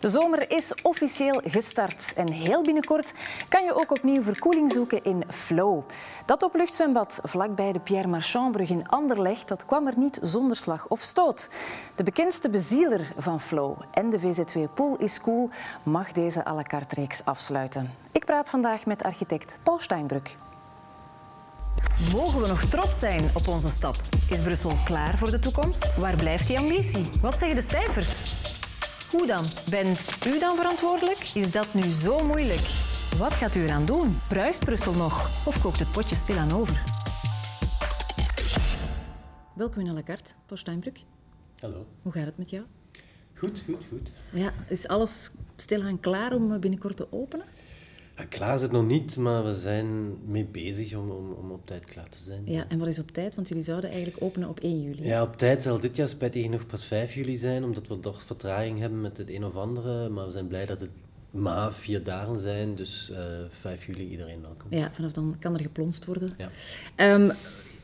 De zomer is officieel gestart en heel binnenkort kan je ook opnieuw verkoeling zoeken in Flow. Dat openluchtzwembad vlakbij de Pierre Marchandbrug in Anderlecht, dat kwam er niet zonder slag of stoot. De bekendste bezieler van Flow en de VZ2 Pool is Cool mag deze à la carte reeks afsluiten. Ik praat vandaag met architect Paul Steinbrück. Mogen we nog trots zijn op onze stad? Is Brussel klaar voor de toekomst? Waar blijft die ambitie? Wat zeggen de cijfers? Hoe dan? Bent u dan verantwoordelijk? Is dat nu zo moeilijk? Wat gaat u eraan doen? Bruist Brussel nog? Of kookt het potje stilaan over? Welkom in à la carte, Paul Steinbrück. Hallo. Hoe gaat het met jou? Goed, goed, goed. Ja, is alles stilaan klaar om binnenkort te openen? Ja, klaar is het nog niet, maar we zijn mee bezig om, om, om op tijd klaar te zijn. Ja, en wat is op tijd? Want jullie zouden eigenlijk openen op 1 juli. Ja, op tijd zal dit jaar spijtig genoeg pas 5 juli zijn, omdat we toch vertraging hebben met het een of andere. Maar we zijn blij dat het maar vier dagen zijn, dus uh, 5 juli iedereen welkom. Ja, vanaf dan kan er geplonst worden. Ja. Um,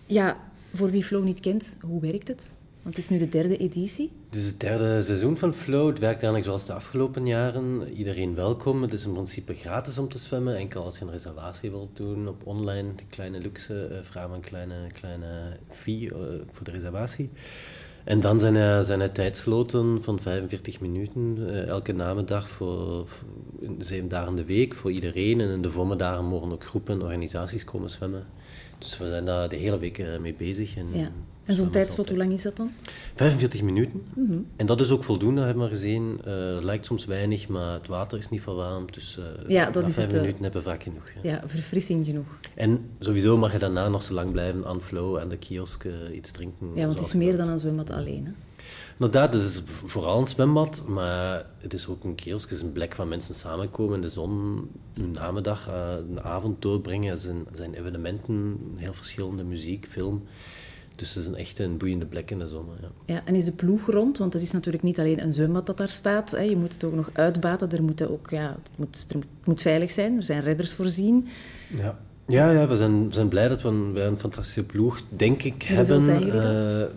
ja, voor wie Flow niet kent, hoe werkt het? Want het is nu de derde editie. Het is het derde seizoen van Flow. Het werkt eigenlijk zoals de afgelopen jaren. Iedereen welkom. Het is in principe gratis om te zwemmen. Enkel als je een reservatie wilt doen op online, de kleine luxe, uh, vraag een kleine, kleine fee uh, voor de reservatie. En dan zijn er, zijn tijdsloten van 45 minuten, uh, elke namiddag voor, voor zeven dagen de week voor iedereen. En in de voormiddagen mogen ook groepen en organisaties komen zwemmen. Dus we zijn daar de hele week mee bezig. En, ja. En zo'n tijdslot, hoe lang is dat dan? 45 minuten. Mm -hmm. En dat is ook voldoende, hebben we gezien. Uh, het lijkt soms weinig, maar het water is niet verwarmd. Dus uh, ja, dat is vijf het, minuten hebben we vaak genoeg. Ja. ja. verfrissing genoeg. En sowieso mag je daarna nog zo lang blijven aan Flow, aan de kiosk, uh, iets drinken. Ja, want het is meer dan een zwembad alleen. Hè? Inderdaad, het is vooral een zwembad, maar het is ook een kiosk. Het is een plek waar mensen samenkomen in de zon, een namiddag, een avond doorbrengen. Er zijn, zijn evenementen, heel verschillende muziek, film. Dus het is een echt een boeiende plek in de zomer. Ja. ja, en is de ploeg rond? Want het is natuurlijk niet alleen een zwembad dat daar staat. Hè. Je moet het ook nog uitbaten. Er moeten ook, ja, het, moet, er moet veilig zijn. Er zijn redders voorzien. Ja. Ja, ja, we zijn, zijn blij dat we een, een fantastische ploeg, denk ik, en hebben. Zijn? Uh,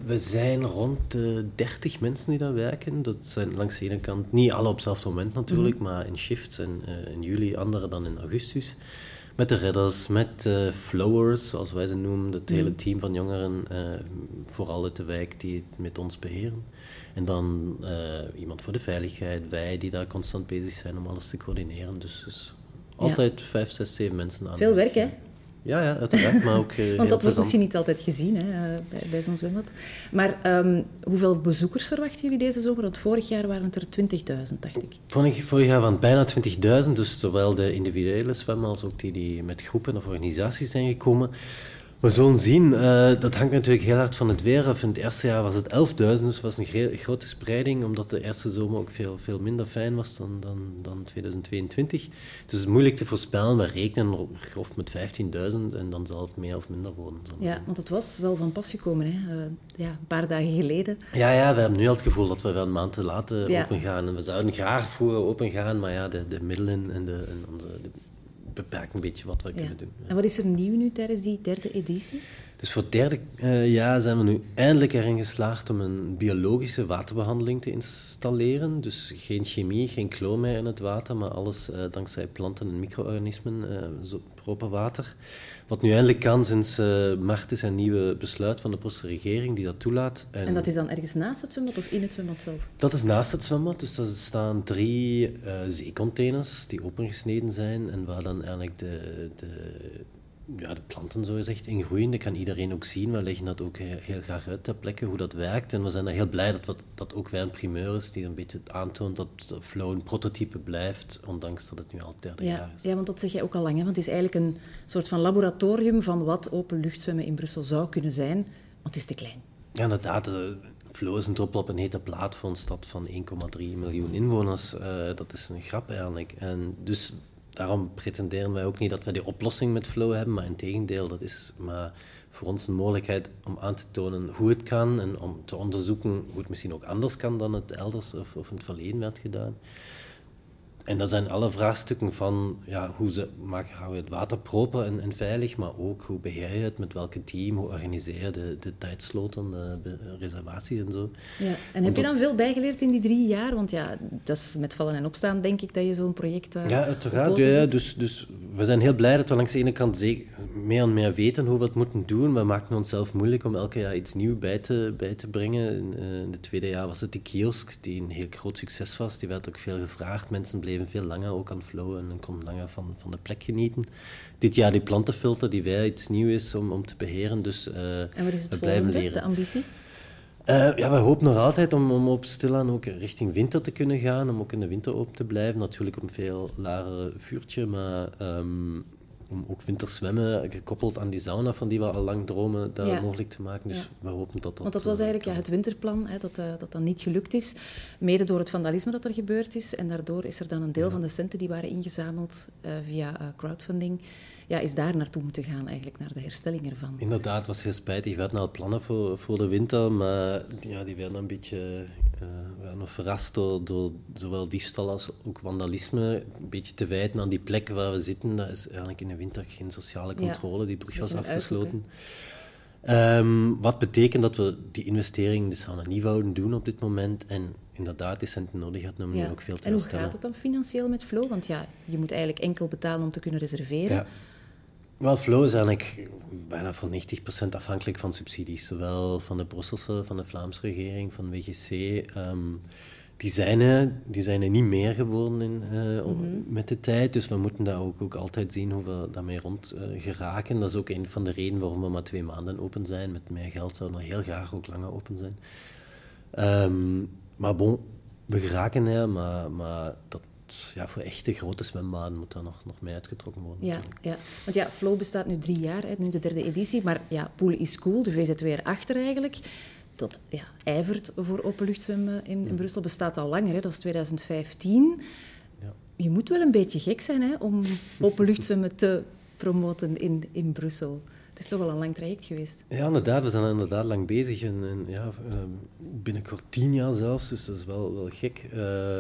we zijn rond de 30 mensen die daar werken. Dat zijn langs de ene kant, niet alle op hetzelfde moment natuurlijk, mm -hmm. maar in shifts. En uh, in juli, andere dan in augustus. Met de redders, met uh, flowers, zoals wij ze noemen, het hele team van jongeren, vooral uit de wijk, die het met ons beheren. En dan iemand voor de veiligheid, wij die daar constant bezig zijn om alles te coördineren. Dus, dus altijd vijf, zes, zeven mensen aan. Veel werk, hè? Ja, ja, uiteraard, maar ook uh, Want dat wordt misschien niet altijd gezien hè, bij, bij zo'n zwembad. Maar um, hoeveel bezoekers verwachten jullie deze zomer? Want vorig jaar waren het er 20.000, dacht ik. Vorig, vorig jaar waren het bijna 20.000, dus zowel de individuele zwemmers als ook die die met groepen of organisaties zijn gekomen. We zullen zien, uh, dat hangt natuurlijk heel hard van het weer af. In het eerste jaar was het 11.000, dus was een grote spreiding, omdat de eerste zomer ook veel, veel minder fijn was dan, dan, dan 2022. Dus het is moeilijk te voorspellen, we rekenen grof met 15.000 en dan zal het meer of minder worden. Ja, want het was wel van pas gekomen, hè? Uh, ja, een paar dagen geleden. Ja, ja, we hebben nu al het gevoel dat we wel een maand te laat ja. open gaan. En we zouden graag vroeger open gaan, maar ja, de, de middelen en, de, en onze... De, beperkt een beetje wat we ja. kunnen doen. En wat is er nieuw nu tijdens die derde editie? Dus voor het derde uh, jaar zijn we nu eindelijk erin geslaagd om een biologische waterbehandeling te installeren. Dus geen chemie, geen kloon meer in het water, maar alles uh, dankzij planten en micro-organismen, uh, zo proper water. Wat nu eindelijk kan sinds maart is een nieuwe besluit van de Poolse regering die dat toelaat. En, en, dat is dan ergens naast het zwembad of in het zwembad zelf? Dat is naast het zwembad, dus er staan drie zeecontainers die opengesneden zijn en waar dan eigenlijk de, de ja, de planten zo gezegd in groeien. Dat kan iedereen ook zien. We leggen dat ook heel graag uit ter plekke, hoe dat werkt. En we zijn er heel blij dat we, dat ook weer een primeur is die een beetje aantoont dat Flow een prototype blijft, ondanks dat het nu al het derde ja, jaar is. Ja, want dat zeg jij ook al lang. Hè? Want het is eigenlijk een soort van laboratorium van wat openluchtzwemmen in Brussel zou kunnen zijn, want het is te klein. Ja, inderdaad. Flow is een druppel op een hete plaat voor een stad van 1,3 miljoen inwoners. Uh, dat is een grap eigenlijk. En dus daarom pretenderen wij ook niet dat wij die oplossing met flow hebben, maar in tegendeel, dat is maar voor ons een mogelijkheid om aan te tonen hoe het kan en om te onderzoeken hoe het misschien ook anders kan dan het elders of, of in het verleden werd gedaan. En dat zijn alle vraagstukken van ja, hoe ze, maak, hou je het water proper en, en, veilig, maar ook hoe beheer je het, met welke team, hoe organiseer je de, de tijdsloten, de reservaties en zo. Ja. En heb je dan veel bijgeleerd in die drie jaar? Want ja, dat is met vallen en opstaan, denk ik, dat je zo'n project uh, Ja, uiteraard. Ja, dus, dus we zijn heel blij dat we langs de ene kant meer en meer weten hoe we het moeten doen. We maken onszelf moeilijk om elke jaar iets nieuws bij te, bij te brengen. In, uh, in het tweede jaar was het de kiosk, die een heel groot succes was. Die werd ook veel gevraagd. Mensen bleven veel langer ook aan flowen en konden langer van, van de plek genieten. Dit jaar die plantenfilter, die weer iets nieuws is om, om te beheren. Dus uh, en wat is het we blijven leren. de ambitie? Uh, ja, we hopen nog altijd om, om op stilaan ook richting winter te kunnen gaan, om ook in de winter open te blijven. Natuurlijk op een veel lager vuurtje, maar um, om ook winterzwemmen gekoppeld aan die sauna van die we al lang dromen, daar mogelijk te maken. Dus we hopen dat dat... Want dat was eigenlijk ja, het winterplan, hè, dat, uh, dat dan niet gelukt is. Mede door het vandalisme dat er gebeurd is. En daardoor is er dan een deel van de centen die waren ingezameld uh, via crowdfunding ja, is daar naartoe moeten gaan, eigenlijk, naar de herstelling ervan. Inderdaad, het was heel spijtig. We hadden al plannen voor, voor de winter, maar ja, die werden een beetje uh, nog verrast door, door zowel diefstal als ook vandalisme. Een beetje te wijten aan die plek waar we zitten. Dat is eigenlijk in de winter geen sociale controle. die brug was afgesloten. Um, wat betekent dat we die investering dus aan niet wouden doen op dit moment. En inderdaad, die centen nodig had, om ja. ook veel te En hoe gaat het dan financieel met Flow? Want ja, je moet eigenlijk enkel betalen om te kunnen reserveren. Ja. Wel, Flow is eigenlijk bijna voor 90% afhankelijk van subsidies. Zowel van de Brusselse, van de Vlaamse regering, van WGC. Um, die, zijn er, die zijn er niet meer geworden in, uh, mm-hmm. met de tijd. Dus we moeten daar ook, ook altijd zien hoe we daarmee rond uh, geraken. Dat is ook een van de redenen waarom we maar twee maanden open zijn. Met meer geld zouden we heel graag ook langer open zijn. Um, maar bon, we geraken er, maar, maar dat ja, voor echte grote zwembaden moet daar nog, nog mee uitgetrokken worden. Ja, ja, want ja, Flow bestaat nu drie jaar, hè, nu de derde editie. Maar ja, Pool is cool, de VZW erachter eigenlijk. Dat ja, ijvert voor openluchtzwemmen in, in Brussel bestaat al langer, hè, dat is 2015. Ja. Je moet wel een beetje gek zijn hè, om openluchtzwemmen te promoten in, in Brussel. Het is toch wel een lang traject geweest. Ja, inderdaad. We zijn inderdaad lang bezig. En, en ja, ehm, binnenkort tien jaar zelfs, dus dat is wel, wel gek. Uh,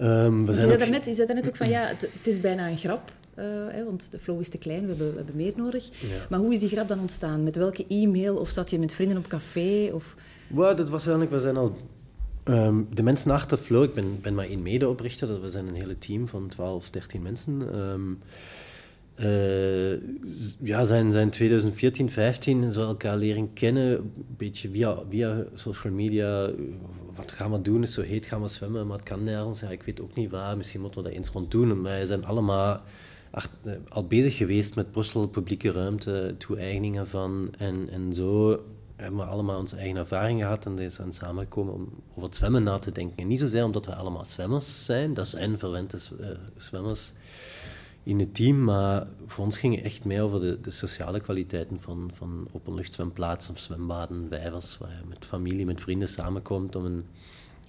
Um, we je, zei net, je zei daarnet ook van ja, het, het is bijna een grap. Uh, hè, want de flow is te klein, we hebben, we hebben meer nodig. Maar hoe is die grap dan ontstaan? Met welke e-mail? Of zat je met vrienden op café? Of... Dat was eigenlijk, we zijn al... Um, de mensen achter Flow, ik ben, ben maar één medeoprichter, we zijn een hele team van 12, 13 mensen. Um, uh, ja, zijn, zijn 2014, 15 zo elkaar leren kennen, een beetje via, via social media. Wat gaan we doen? Is zo heet, gaan we zwemmen, maar het kan nergens. Ik weet ook niet waar, misschien moeten we dat eens rond doen. Wij zijn allemaal eh, al bezig geweest met Brussel, publieke ruimte, toe-eigeningen van. En, en zo hebben we allemaal onze eigen ervaring gehad en zijn samengekomen om over het zwemmen na te denken. En niet zozeer omdat we allemaal zwemmers zijn, dat zijn verwente uh, zwemmers in het team, maar voor ons ging het echt meer over de, de sociale kwaliteiten van, van openluchtzwemplaatsen of zwembaden, vijvers, waar je met familie, met vrienden samenkomt om een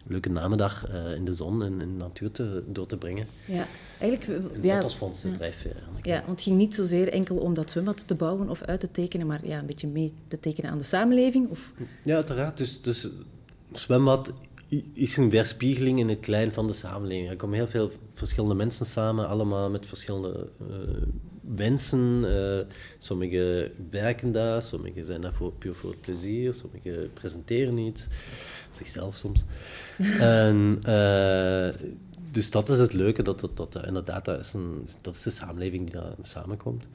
leuke namiddag uh, in de zon en in de natuur te, door te brengen. Ja, eigenlijk... ja, dat was voor ons de drijfveer. Ja, want het ging niet zozeer enkel om dat zwembad te bouwen of uit te tekenen, maar ja, een beetje mee te tekenen aan de samenleving? Of... Ja, uiteraard. Dus, dus zwembad is een weerspiegeling in het klein van de samenleving. Er komen heel veel verschillende mensen samen, allemaal met verschillende uh, wensen. Uh, sommigen werken daar, sommigen zijn daar voor, puur voor het plezier, sommigen presenteren iets, zichzelf soms. en, uh, dus dat is het leuke, dat, dat, dat inderdaad, dat is, een, dat is de samenleving die daar samenkomt.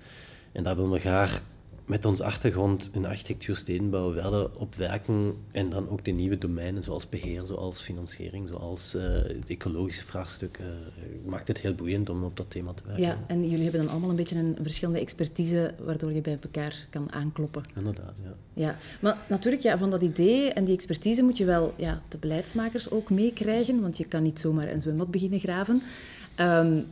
En daar willen we graag met ons achtergrond in architectuur, stedenbouw verder op werken en dan ook de nieuwe domeinen zoals beheer, zoals financiering, zoals uh, ecologische vraagstukken. Uh, maakt het heel boeiend om op dat thema te werken. Ja, en jullie hebben dan allemaal een beetje een verschillende expertise waardoor je bij elkaar kan aankloppen. Inderdaad, ja. ja. Maar natuurlijk, ja, van dat idee en die expertise moet je wel ja, de beleidsmakers ook meekrijgen, want je kan niet zomaar een zwembad beginnen graven. Um,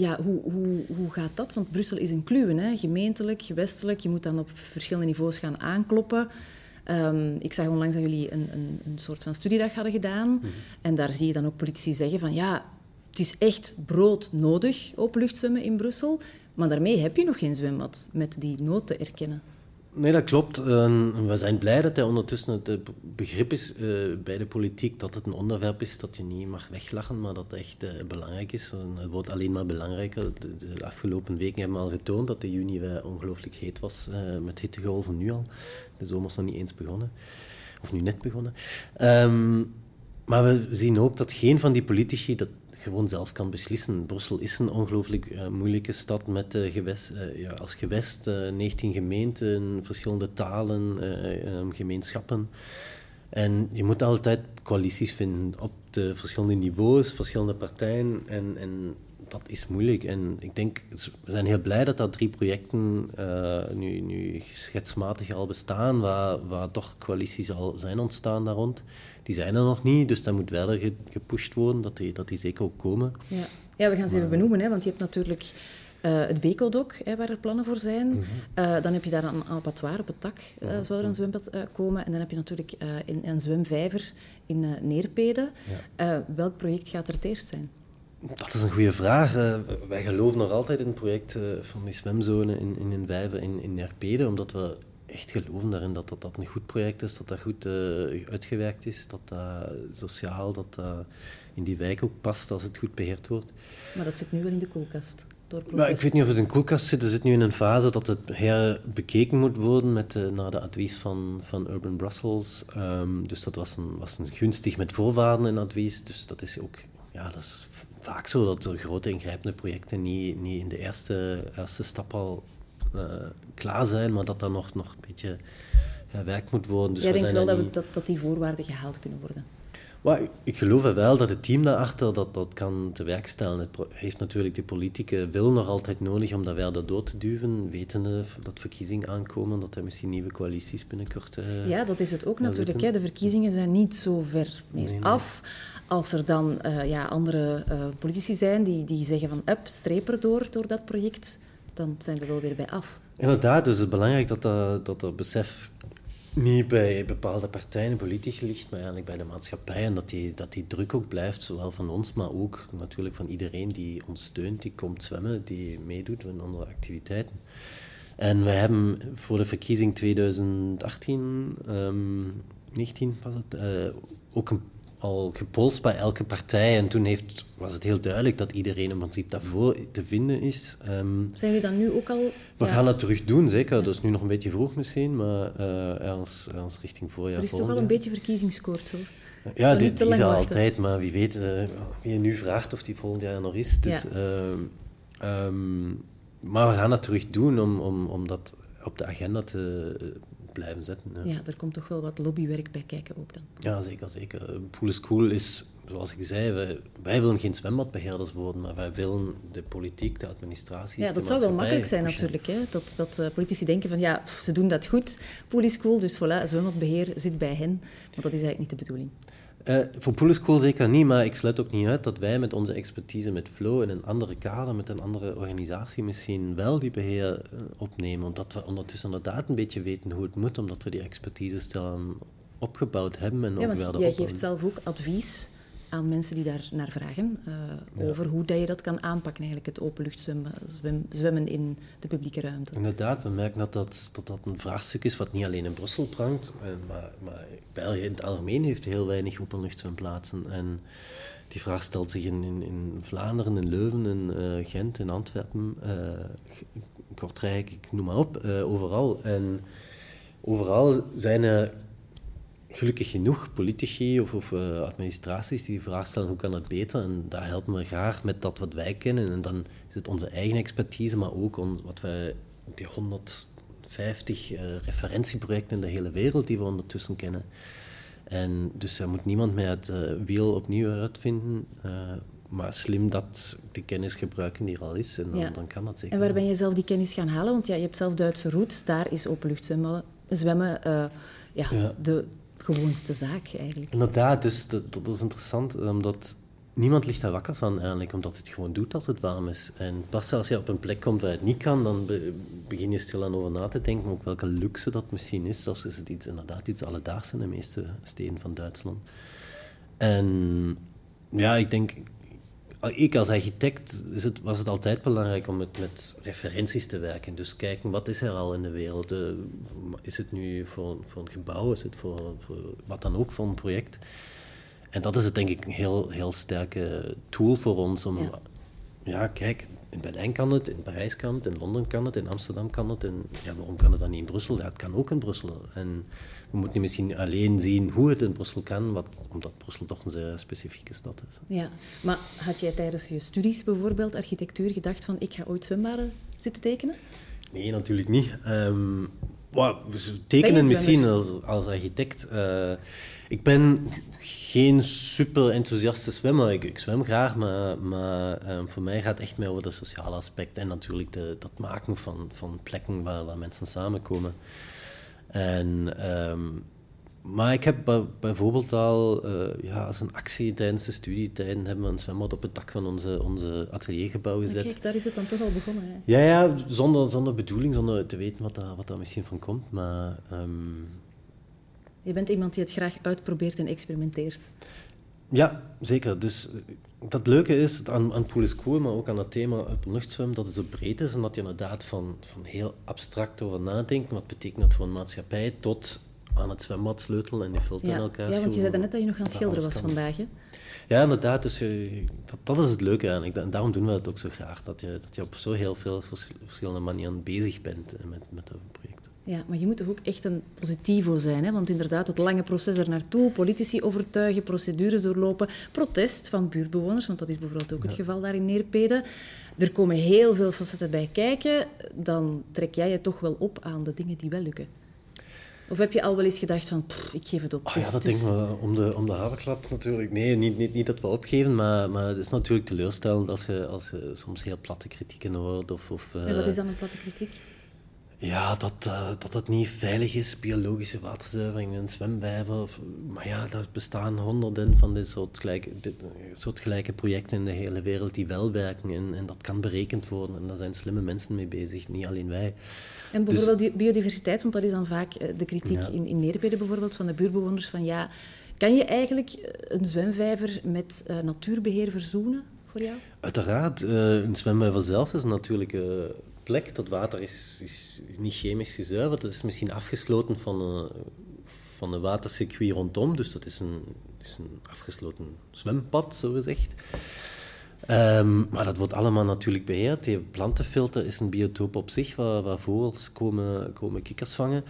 ja, hoe, hoe, hoe gaat dat? Want Brussel is een kluwen, hè? gemeentelijk, gewestelijk. Je moet dan op verschillende niveaus gaan aankloppen. Um, ik zag onlangs dat jullie een, een, een soort van studiedag hadden gedaan. Mhm. En daar zie je dan ook politici zeggen van ja, het is echt brood nodig openluchtzwemmen in Brussel. Maar daarmee heb je nog geen zwembad met die nood te erkennen. Nee, dat klopt. we zijn blij dat hij ondertussen het begrip is uh, bij de politiek dat het een onderwerp is dat je niet mag weglachen, maar dat echt uh, belangrijk is. het wordt alleen maar belangrijker. De, afgelopen weken hebben we al getoond dat de juni ongelooflijk heet was, met hittegolven nu al. De zomer is nog niet eens begonnen, of nu net begonnen. Um, maar we zien ook dat geen van die politici dat gewoon zelf kan beslissen. Brussel is een ongelooflijk uh, moeilijke stad met uh, gewest, uh, ja, als gewest 19 gemeenten, verschillende talen, um, gemeenschappen. En je moet altijd coalities vinden op de verschillende niveaus, verschillende partijen. En, en dat is moeilijk. En ik denk, we zijn heel blij dat dat drie projecten nu, nu schetsmatig al bestaan, waar, waar toch coalities al zijn ontstaan daar rond die zijn er nog niet, dus dat moet verder gepusht worden, dat die, dat die zeker ook komen. Ja, ja we gaan ze even benoemen, hè, want je hebt natuurlijk uh, het Beco-doc, waar er plannen voor zijn. Mhm. Eh, dan heb je daar een abattoir op het tak, uh, zou er een zwembad komen. En dan heb je natuurlijk in, een zwemvijver in Neerpede. welk project gaat er het eerst zijn? Dat is een goede vraag. wij geloven nog altijd in het project van die zwemzone in, in een vijver in, in Neerpede, omdat we echt geloven daarin dat, dat dat een goed project is, dat dat goed uh, uitgewerkt is, dat dat sociaal, dat dat in die wijk ook past als het goed beheerd wordt. Maar dat zit nu wel in de koelkast. Door maar ik weet niet of het in de koelkast zit. Het zit nu in een fase dat het herbekeken moet worden met de, naar de advies van, van Urban Brussels. Um, dus dat was een, was een gunstig met voorwaarden in advies. Dus dat is ook ja, dat is vaak zo dat er grote ingrijpende projecten niet, niet in de eerste, eerste stap al uh, klaar zijn, maar dat dat nog, nog een beetje gewerkt moet worden. Dus Jij denkt wel dat, we, dat, dat die voorwaarden gehaald kunnen worden? Well, ik geloof wel dat het team daarachter dat, dat kan te werk stellen. Het heeft natuurlijk de politieke wil nog altijd nodig om dat verder door te duwen, wetende dat verkiezingen aankomen, dat er misschien nieuwe coalities binnenkort uh, Ja, dat is het ook natuurlijk. Hè. De verkiezingen zijn niet zo ver meer af. Als er dan uh, ja, andere uh, politici zijn die, die zeggen van, up, streep erdoor door dat project, dan zijn we wel weer bij af. Inderdaad, dus het is belangrijk dat dat, dat, dat besef niet bij bepaalde partijen politiek ligt, maar eigenlijk bij de maatschappij. En dat die, dat die druk ook blijft, zowel van ons, maar ook natuurlijk van iedereen die ons steunt, die komt zwemmen, die meedoet aan andere activiteiten. En we hebben voor de verkiezing 2018, um, 19 was het, ook een al gepolst bij elke partij. En toen heeft, was het heel duidelijk dat iedereen in principe daarvoor te vinden is. Um, Zijn jullie dan nu ook al... We gaan het terug doen, zeker. Ja. Dat is nu nog een beetje vroeg misschien, maar uh, ergens, ergens richting voorjaar. Er is toch al een beetje verkiezingskoorts, hoor. Ja, die, die is er altijd, maar wie weet, uh, wie je nu vraagt of die volgend jaar nog is. Dus, ja. um, maar we gaan het terug doen om, om, om dat op de agenda te, blijven. Ja. ja, er komt toch wel wat lobbywerk bij kijken ook dan. Ja, zeker. zeker. Pool is Cool is, zoals ik zei, wij, wij, willen geen zwembadbeheerders worden, maar wij willen de politiek, de administratie. Ja, dat zou wel makkelijk zijn natuurlijk. Hè? Dat, dat uh, politici denken van ja, ze doen dat goed, Pool is Cool, dus voilà, zwembadbeheer zit bij hen. Want dat is eigenlijk niet de bedoeling. Uh, voor Pool School zeker niet, maar ik sluit ook niet uit dat wij met onze expertise met Flow in een andere kader, met een andere organisatie misschien wel die beheer uh, opnemen. Omdat we ondertussen inderdaad een beetje weten hoe het moet, omdat we die expertise stellen opgebouwd hebben. En ja, ook want jij geeft zelf ook advies aan mensen die daar naar vragen uh, over hoe dat je dat kan aanpakken, eigenlijk het openluchtzwemmen zwem, zwemmen in de publieke ruimte. Inderdaad, we merken dat dat, dat, dat een vraagstuk is wat niet alleen in Brussel prangt, eh, maar, maar België in het algemeen heeft heel weinig openluchtzwemplaatsen. En die vraag stelt zich in, in, in Vlaanderen, in Leuven, in uh, Gent, in Antwerpen, uh, Kortrijk, ik noem maar op, overal. En overal zijn er gelukkig genoeg politici of, of uh, administraties die de vraag stellen hoe kan het beter. En daar helpen we graag met dat wat wij kennen. En dan is het onze eigen expertise, maar ook ons, wat wij, die 150 uh, eh, referentieprojecten in de hele wereld die we ondertussen kennen. En dus er moet niemand meer het uh, wiel opnieuw uitvinden. maar slim dat de kennis gebruiken die er al is. En dan, dan kan dat zeker. En waar ben je zelf die kennis gaan halen? Want ja, je hebt zelf Duitse roots. Daar is openluchtzwemmen zwemmen, ja, ja. De, gewoonste zaak eigenlijk. Inderdaad, dus dat, is interessant, omdat niemand ligt daar wakker van eigenlijk, omdat het gewoon doet als het warm is. En pas als je op een plek komt waar het niet kan, dan begin je stil aan over na te denken, ook welke luxe dat misschien is. Of is het iets, inderdaad iets alledaags in de meeste steden van Duitsland. En ja, ik denk, ik als architect is het, was het altijd belangrijk om met, met referenties te werken. Dus kijken, wat is er al in de wereld? Uh, is het nu voor, voor een gebouw? Is het voor, voor wat dan ook, voor een project? En dat is het denk ik een heel, heel sterke tool voor ons om... Ja, ja kijk, in Berlijn kan het, in Parijs kan het, in Londen kan het, in Amsterdam kan het. En ja, waarom kan het dan niet in Brussel? Ja, het kan ook in Brussel. En we moeten misschien alleen zien hoe het in Brussel kan, wat, omdat Brussel toch een zeer specifieke stad is. Ja, maar had jij tijdens je studies bijvoorbeeld architectuur gedacht van ik ga ooit zwembaden zitten tekenen? Nee, natuurlijk niet. Um, tekenen misschien als, als architect. Uh, ik ben geen super enthousiaste zwemmer. Ik, ik zwem graag, maar, maar um, voor mij gaat het echt meer over de sociale aspect en natuurlijk de, dat maken van, van plekken waar, waar mensen samenkomen. En, um, maar ik heb bijvoorbeeld al uh, ja, als een actie tijdens de studietijden hebben we een zwembad op het dak van onze, onze ateliergebouw gezet. Kijk, daar is het dan toch al begonnen. Hè? Ja, ja zonder, zonder bedoeling, zonder te weten wat daar, wat daar misschien van komt. Maar, um... Je bent iemand die het graag uitprobeert en experimenteert. Ja, zeker. Dus dat leuke is aan, aan Pool is Cool, maar ook aan het thema openluchtzwem, dat het zo breed is en dat je inderdaad van, van heel abstract over nadenkt, wat betekent dat voor een maatschappij, tot aan het zwembad sleutelen en die filter ja. in elkaar Ja, want je zei net dat je nog aan het schilderen was vandaag, hè? Ja, inderdaad. Dus je, dat, dat, is het leuke aan. En daarom doen we het ook zo graag, dat je, dat je op zo heel veel verschillende manieren bezig bent eh, met, met dat project. Ja, maar je moet toch ook echt een positivo zijn, hè? want inderdaad, het lange proces er naartoe, politici overtuigen, procedures doorlopen, protest van buurtbewoners, want dat is bijvoorbeeld ook het geval daar in Neerpede. Er komen heel veel facetten bij kijken, dan trek jij je toch wel op aan de dingen die wel lukken. Of heb je al wel eens gedacht van, ik geef het op. Oh, ja, dat denk ik om de, om de havenklap natuurlijk. Nee, niet, niet, niet dat we opgeven, maar, maar het is natuurlijk teleurstellend als je, als je soms heel platte kritieken hoort. Of, of, en wat is dan een platte kritiek? Ja, dat, uh, dat het niet veilig is, biologische waterzuivering en zwemwijven. Maar ja, er bestaan honderden van dit soort, gelijke, dit soort gelijke projecten in de hele wereld die wel werken. En, en dat kan berekend worden. En daar zijn slimme mensen mee bezig, niet alleen wij. En dus- bijvoorbeeld biodiversiteit, want dat is dan vaak eh, de kritiek in, in Neerbede bijvoorbeeld van de buurbewoners van ja, kan je eigenlijk een zwemvijver met uh, natuurbeheer verzoenen voor jou? Uiteraard. een zwemvijver zelf is natuurlijk plek. Dat water is, is niet chemisch gezuiverd. Dat is misschien afgesloten van een, van een watercircuit rondom. Dus dat is een, is een afgesloten zwempad, zo gezegd. Um, maar dat wordt allemaal natuurlijk beheerd. Die plantenfilter is een biotoop op zich, waar, waar vogels komen, komen kikkers vangen.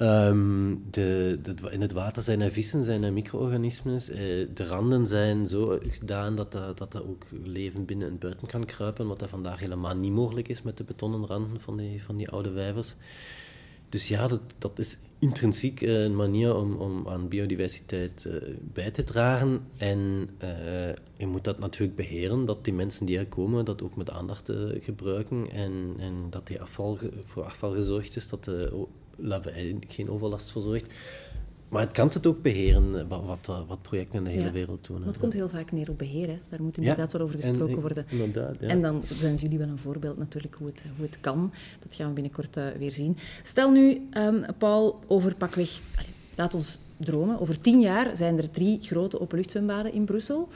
Um, de, in het water zijn er vissen, zijn er micro-organismes. Uh, de randen zijn zo gedaan dat er, dat er ook leven binnen en buiten kan kruipen, wat er vandaag helemaal niet mogelijk is met de betonnen randen van die, van die oude vijvers. Dus ja, dat, dat is intrinsiek uh, een manier om, om aan biodiversiteit bij te dragen. En je moet dat natuurlijk beheren, dat die mensen die er komen dat ook met aandacht gebruiken. En, en dat die afval, voor afval gezorgd is, dat de lawaai geen overlast verzorgt. Maar het kan het ook beheren, wat, wat, wat projecten in de hele wereld doen. het komt heel vaak neer op beheer. Hè. Daar moet inderdaad wel over gesproken en, worden. Inderdaad, En dan zijn jullie wel een voorbeeld natuurlijk hoe het, hoe het kan. Dat gaan we binnenkort uh, weer zien. Stel nu, um, Paul, over pakweg... Allez, laat ons dromen. Over tien jaar zijn er drie grote openluchtzwembaden in Brussel.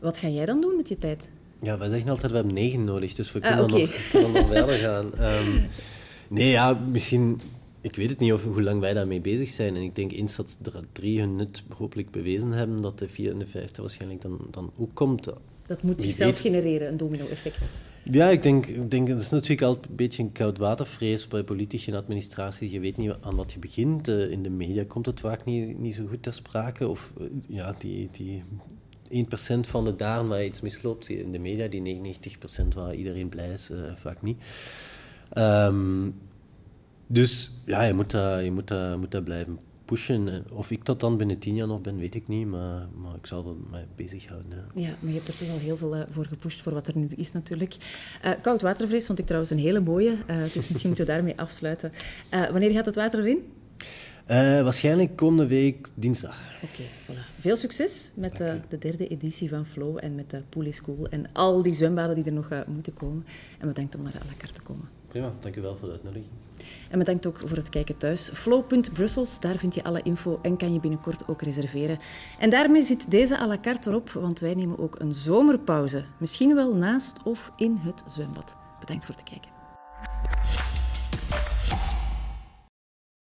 Wat ga jij dan doen met je tijd? Ja, wij zeggen altijd, we hebben negen nodig. Dus we ah, kunnen, ah, okay. nog, kunnen nog verder gaan. Um, nee, ja, misschien ik weet het niet of, hoe lang wij daarmee bezig zijn. En ik denk eens dat de drie hun nut hopelijk bewezen hebben, dat de vier en de vijfde waarschijnlijk dan, dan ook komt. Dat moet zichzelf genereren, een domino-effect. Ja, ik denk, ik denk, dat is natuurlijk altijd een beetje een koudwatervrees bij politici en administratie. Je weet niet aan wat je begint. Eh, in de media komt het vaak niet, niet zo goed ter sprake. Of uh, ja, die, die 1% van de dagen waar iets misloopt, zie je in de media. Die 99% waar iedereen blij is, uh, vaak niet. Um, dus ja, je moet dat, je moet dat, moet dat blijven pushen. Of ik dat dan binnen tien jaar nog ben, weet ik niet, maar, maar ik zal wel mij bezighouden. Ja. ja, maar je hebt er toch al heel veel uh, voor gepusht, voor wat er nu is natuurlijk. Uh, koudwatervrees vond ik trouwens een hele mooie, uh, dus misschien moeten we daarmee afsluiten. wanneer gaat het water erin? waarschijnlijk komende week dinsdag. Oké, voilà. Veel succes met de derde editie van Flow en met de Pool School en al die zwembaden die er nog moeten komen. En bedankt om naar carte te komen. Prima, dank u wel voor de uitnodiging. En bedankt ook voor het kijken thuis. Flow.Brussels, daar vind je alle info en kan je binnenkort ook reserveren. En daarmee zit deze à la carte erop, want wij nemen ook een zomerpauze. Misschien wel naast of in het zwembad. Bedankt voor het kijken.